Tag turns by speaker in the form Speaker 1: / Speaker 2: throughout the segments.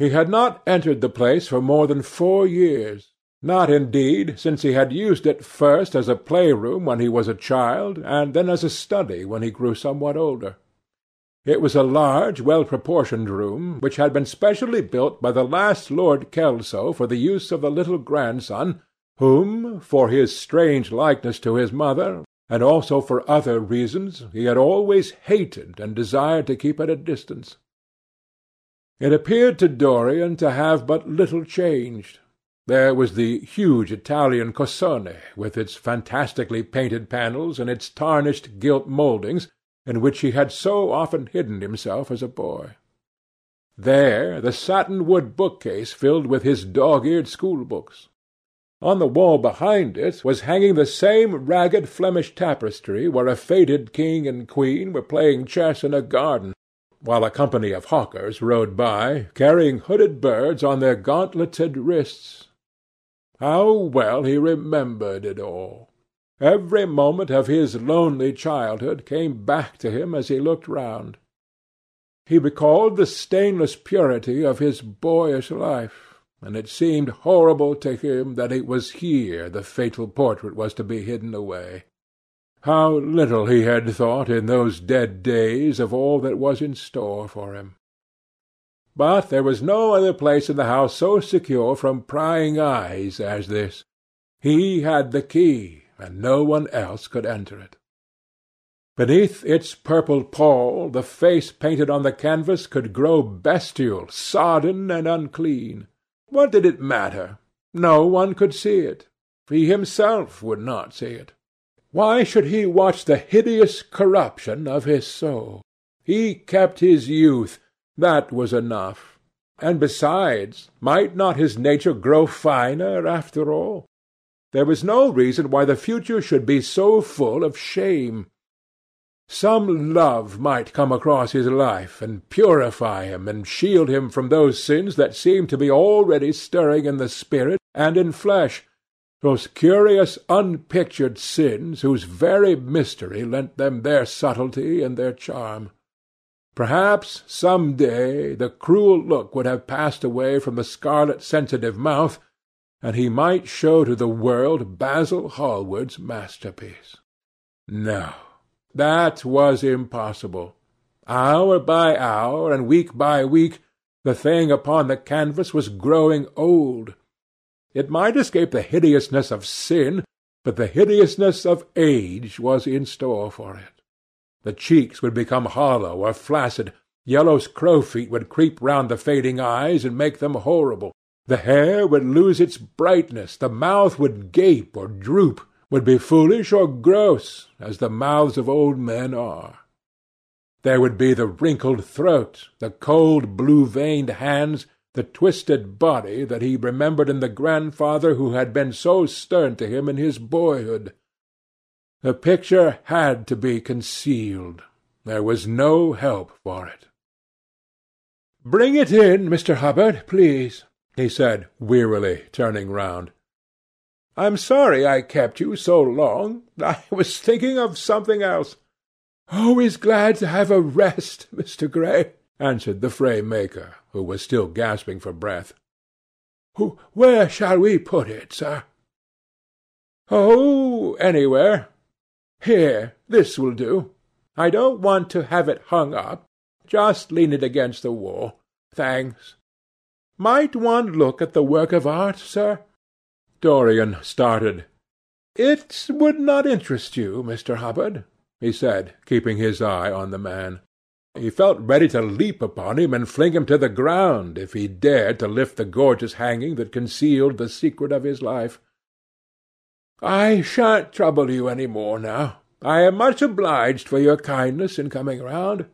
Speaker 1: He had not entered the place for more than four years; not, indeed, since he had used it first as a playroom when he was a child, and then as a study when he grew somewhat older. It was a large, well proportioned room, which had been specially built by the last Lord Kelso for the use of the little grandson, whom, for his strange likeness to his mother, and also for other reasons, he had always hated and desired to keep at a distance. It appeared to Dorian to have but little changed. There was the huge Italian cassone, with its fantastically painted panels and its tarnished gilt mouldings, in which he had so often hidden himself as a boy. There the satin-wood bookcase filled with his dog-eared school-books. On the wall behind it was hanging the same ragged Flemish tapestry where a faded king and queen were playing chess in a garden, while a company of hawkers rode by, carrying hooded birds on their gauntleted wrists. How well he remembered it all! Every moment of his lonely childhood came back to him as he looked round. He recalled the stainless purity of his boyish life, and it seemed horrible to him that it was here the fatal portrait was to be hidden away. How little he had thought in those dead days of all that was in store for him! But there was no other place in the house so secure from prying eyes as this. He had the key, and no one else could enter it. Beneath its purple pall the face painted on the canvas could grow bestial, sodden, and unclean. What did it matter? No one could see it. He himself would not see it. Why should he watch the hideous corruption of his soul? He kept his youth. That was enough. And besides, might not his nature grow finer after all? There was no reason why the future should be so full of shame. Some love might come across his life, and purify him, and shield him from those sins that seemed to be already stirring in the spirit and in flesh, those curious unpictured sins whose very mystery lent them their subtlety and their charm. Perhaps some day the cruel look would have passed away from the scarlet sensitive mouth, and he might show to the world Basil Hallward's masterpiece. No, that was impossible. Hour by hour, and week by week, the thing upon the canvas was growing old. It might escape the hideousness of sin, but the hideousness of age was in store for it. The cheeks would become hollow or flaccid, yellow crowfeet would creep round the fading eyes and make them horrible, the hair would lose its brightness, the mouth would gape or droop, would be foolish or gross, as the mouths of old men are. There would be the wrinkled throat, the cold blue-veined hands, the twisted body that he remembered in the grandfather who had been so stern to him in his boyhood. The picture had to be concealed. There was no help for it. "Bring it in, Mr. Hubbard, please," he said wearily, turning round. "I'm sorry I kept you so long. I was thinking of something else." "Always glad to have a rest, Mr. Gray," answered the frame-maker, who was still gasping for breath. "Where shall we put it, sir?" "Oh, anywhere. Here, this will do. I don't want to have it hung up. Just lean it against the wall. Thanks. Might one look at the work of art, sir?" Dorian started. "It would not interest you, Mr. Hubbard," he said, keeping his eye on the man. He felt ready to leap upon him and fling him to the ground if he dared to lift the gorgeous hanging that concealed the secret of his life. "I shan't trouble you any more now. I am much obliged for your kindness in coming round."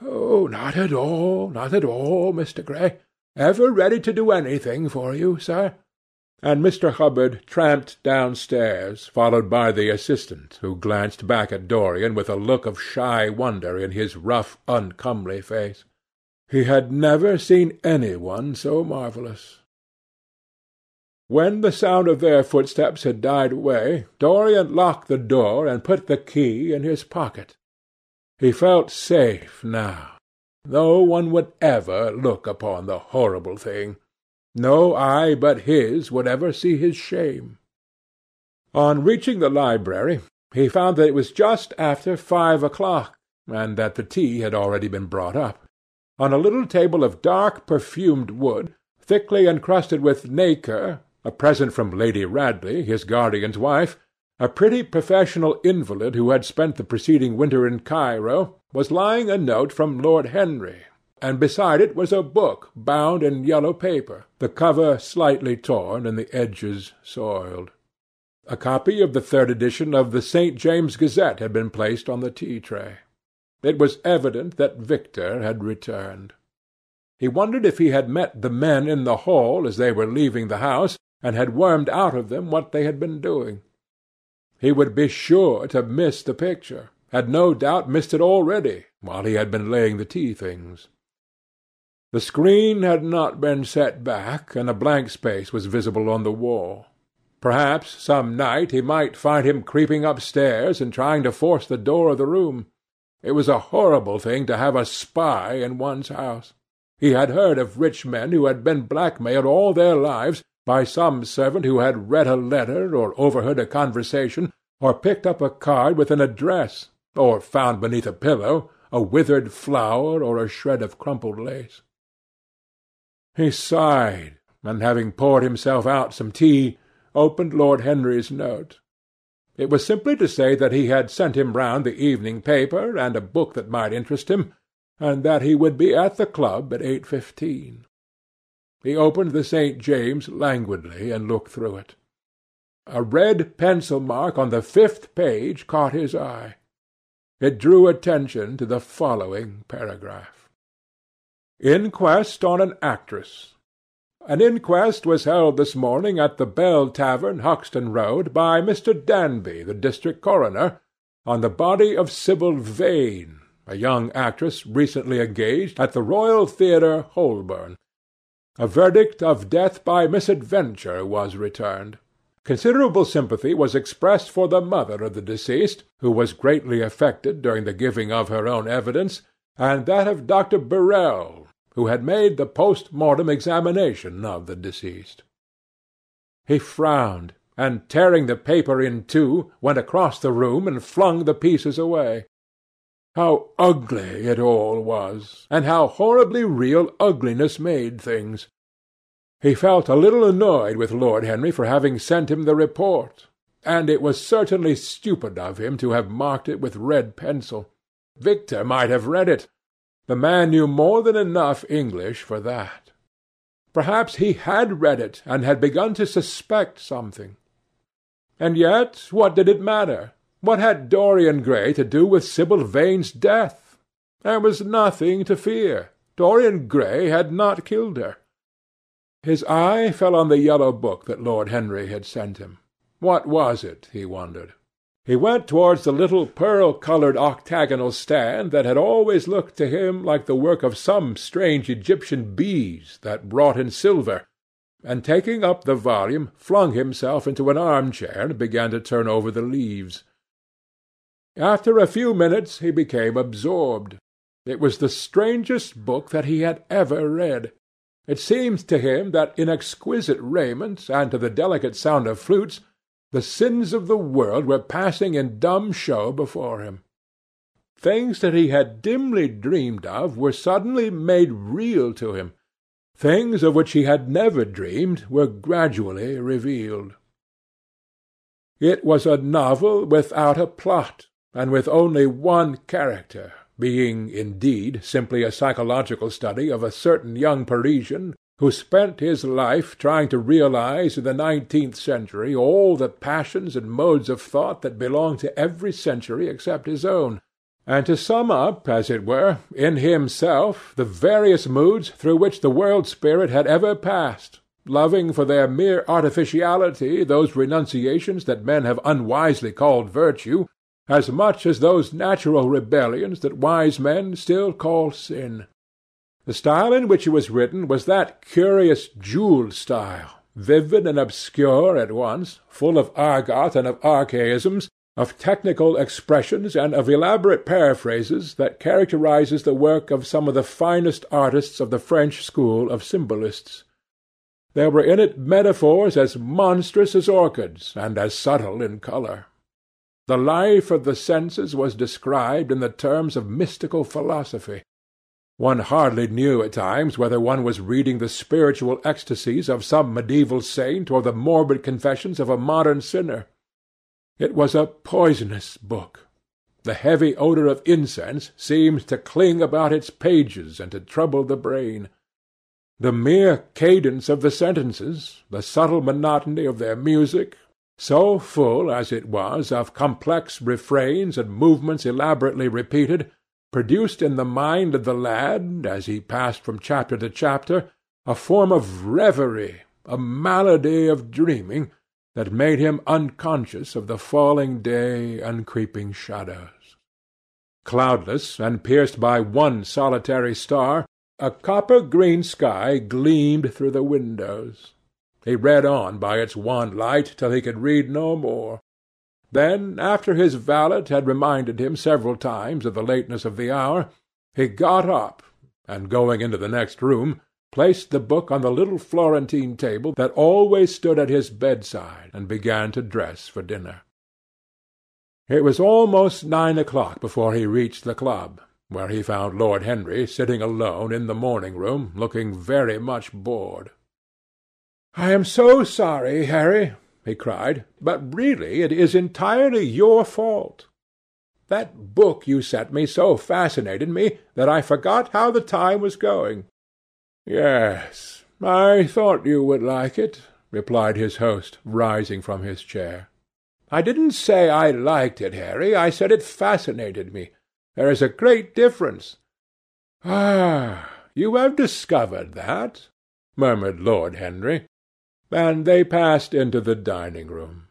Speaker 1: "Oh, not at all, not at all, Mr. Gray. Ever ready to do anything for you, sir?" And Mr. Hubbard tramped downstairs, followed by the assistant, who glanced back at Dorian with a look of shy wonder in his rough, uncomely face. He had never seen any one so marvellous. When the sound of their footsteps had died away, Dorian locked the door and put the key in his pocket. He felt safe now. No one would ever look upon the horrible thing. No eye but his would ever see his shame. On reaching the library, he found that it was just after five o'clock, and that the tea had already been brought up. On a little table of dark perfumed wood, thickly encrusted with nacre, a present from Lady Radley, his guardian's wife, a pretty professional invalid who had spent the preceding winter in Cairo, was lying a note from Lord Henry, and beside it was a book bound in yellow paper, the cover slightly torn and the edges soiled. A copy of the third edition of the St. James's Gazette had been placed on the tea-tray. It was evident that Victor had returned. He wondered if he had met the men in the hall as they were leaving the house, and had wormed out of them what they had been doing. He would be sure to miss the picture, had no doubt missed it already, while he had been laying the tea-things. The screen had not been set back, and a blank space was visible on the wall. Perhaps some night he might find him creeping upstairs and trying to force the door of the room. It was a horrible thing to have a spy in one's house. He had heard of rich men who had been blackmailed all their lives by some servant who had read a letter, or overheard a conversation, or picked up a card with an address, or found beneath a pillow a withered flower or a shred of crumpled lace. He sighed, and having poured himself out some tea, opened Lord Henry's note. It was simply to say that he had sent him round the evening paper and a book that might interest him, and that he would be at the club at eight fifteen. He opened the St. James languidly and looked through it. A red pencil mark on the fifth page caught his eye. It drew attention to the following paragraph. Inquest on an actress. An inquest was held this morning at the Bell Tavern, Hoxton Road, by Mr. Danby, the district coroner, on the body of Sibyl Vane, a young actress recently engaged at the Royal Theatre, Holborn. A verdict of death by misadventure was returned. Considerable sympathy was expressed for the mother of the deceased, who was greatly affected during the giving of her own evidence, and that of Dr. Birrell, who had made the post-mortem examination of the deceased. He frowned, and tearing the paper in two, went across the room and flung the pieces away. How ugly it all was, and how horribly real ugliness made things! He felt a little annoyed with Lord Henry for having sent him the report, and it was certainly stupid of him to have marked it with red pencil. Victor might have read it, the man knew more than enough English for that. Perhaps he had read it and had begun to suspect something. And yet, what did it matter? What had Dorian Gray to do with Sibyl Vane's death? There was nothing to fear. Dorian Gray had not killed her. His eye fell on the yellow book that Lord Henry had sent him. What was it, he wondered? He went towards the little pearl-coloured octagonal stand that had always looked to him like the work of some strange Egyptian bees that wrought in silver, and taking up the volume, flung himself into an arm-chair and began to turn over the leaves. After a few minutes he became absorbed. It was the strangest book that he had ever read. It seemed to him that in exquisite raiment and to the delicate sound of flutes the sins of the world were passing in dumb show before him. Things that he had dimly dreamed of were suddenly made real to him. Things of which he had never dreamed were gradually revealed. It was a novel without a plot, and with only one character, being, indeed, simply a psychological study of a certain young Parisian who spent his life trying to realize in the nineteenth century all the passions and modes of thought that belong to every century except his own, and to sum up, as it were, in himself the various moods through which the world-spirit had ever passed, loving for their mere artificiality those renunciations that men have unwisely called virtue, as much as those natural rebellions that wise men still call sin. The style in which it was written was that curious jewelled style, vivid and obscure at once, full of argot and of archaisms, of technical expressions and of elaborate paraphrases that characterizes the work of some of the finest artists of the French school of symbolists. There were in it metaphors as monstrous as orchids, and as subtle in colour. The life of the senses was described in the terms of mystical philosophy. One hardly knew at times whether one was reading the spiritual ecstasies of some mediaeval saint or the morbid confessions of a modern sinner. It was a poisonous book. The heavy odour of incense seemed to cling about its pages and to trouble the brain. The mere cadence of the sentences, the subtle monotony of their music, so full as it was of complex refrains and movements elaborately repeated, produced in the mind of the lad, as he passed from chapter to chapter, a form of reverie, a malady of dreaming, that made him unconscious of the falling day and creeping shadows. Cloudless, and pierced by one solitary star, a copper-green sky gleamed through the windows. He read on by its wan light till he could read no more. Then, after his valet had reminded him several times of the lateness of the hour, he got up, and going into the next room, placed the book on the little Florentine table that always stood at his bedside, and began to dress for dinner. It was almost nine o'clock before he reached the club, where he found Lord Henry sitting alone in the morning-room, looking very much bored. "I am so sorry, Harry," he cried, "but really it is entirely your fault. That book you sent me so fascinated me that I forgot how the time was going." "Yes, I thought you would like it," replied his host, rising from his chair. "I didn't say I liked it, Harry. I said it fascinated me. There is a great difference." "Ah, you have discovered that?" murmured Lord Henry. And they passed into the dining-room.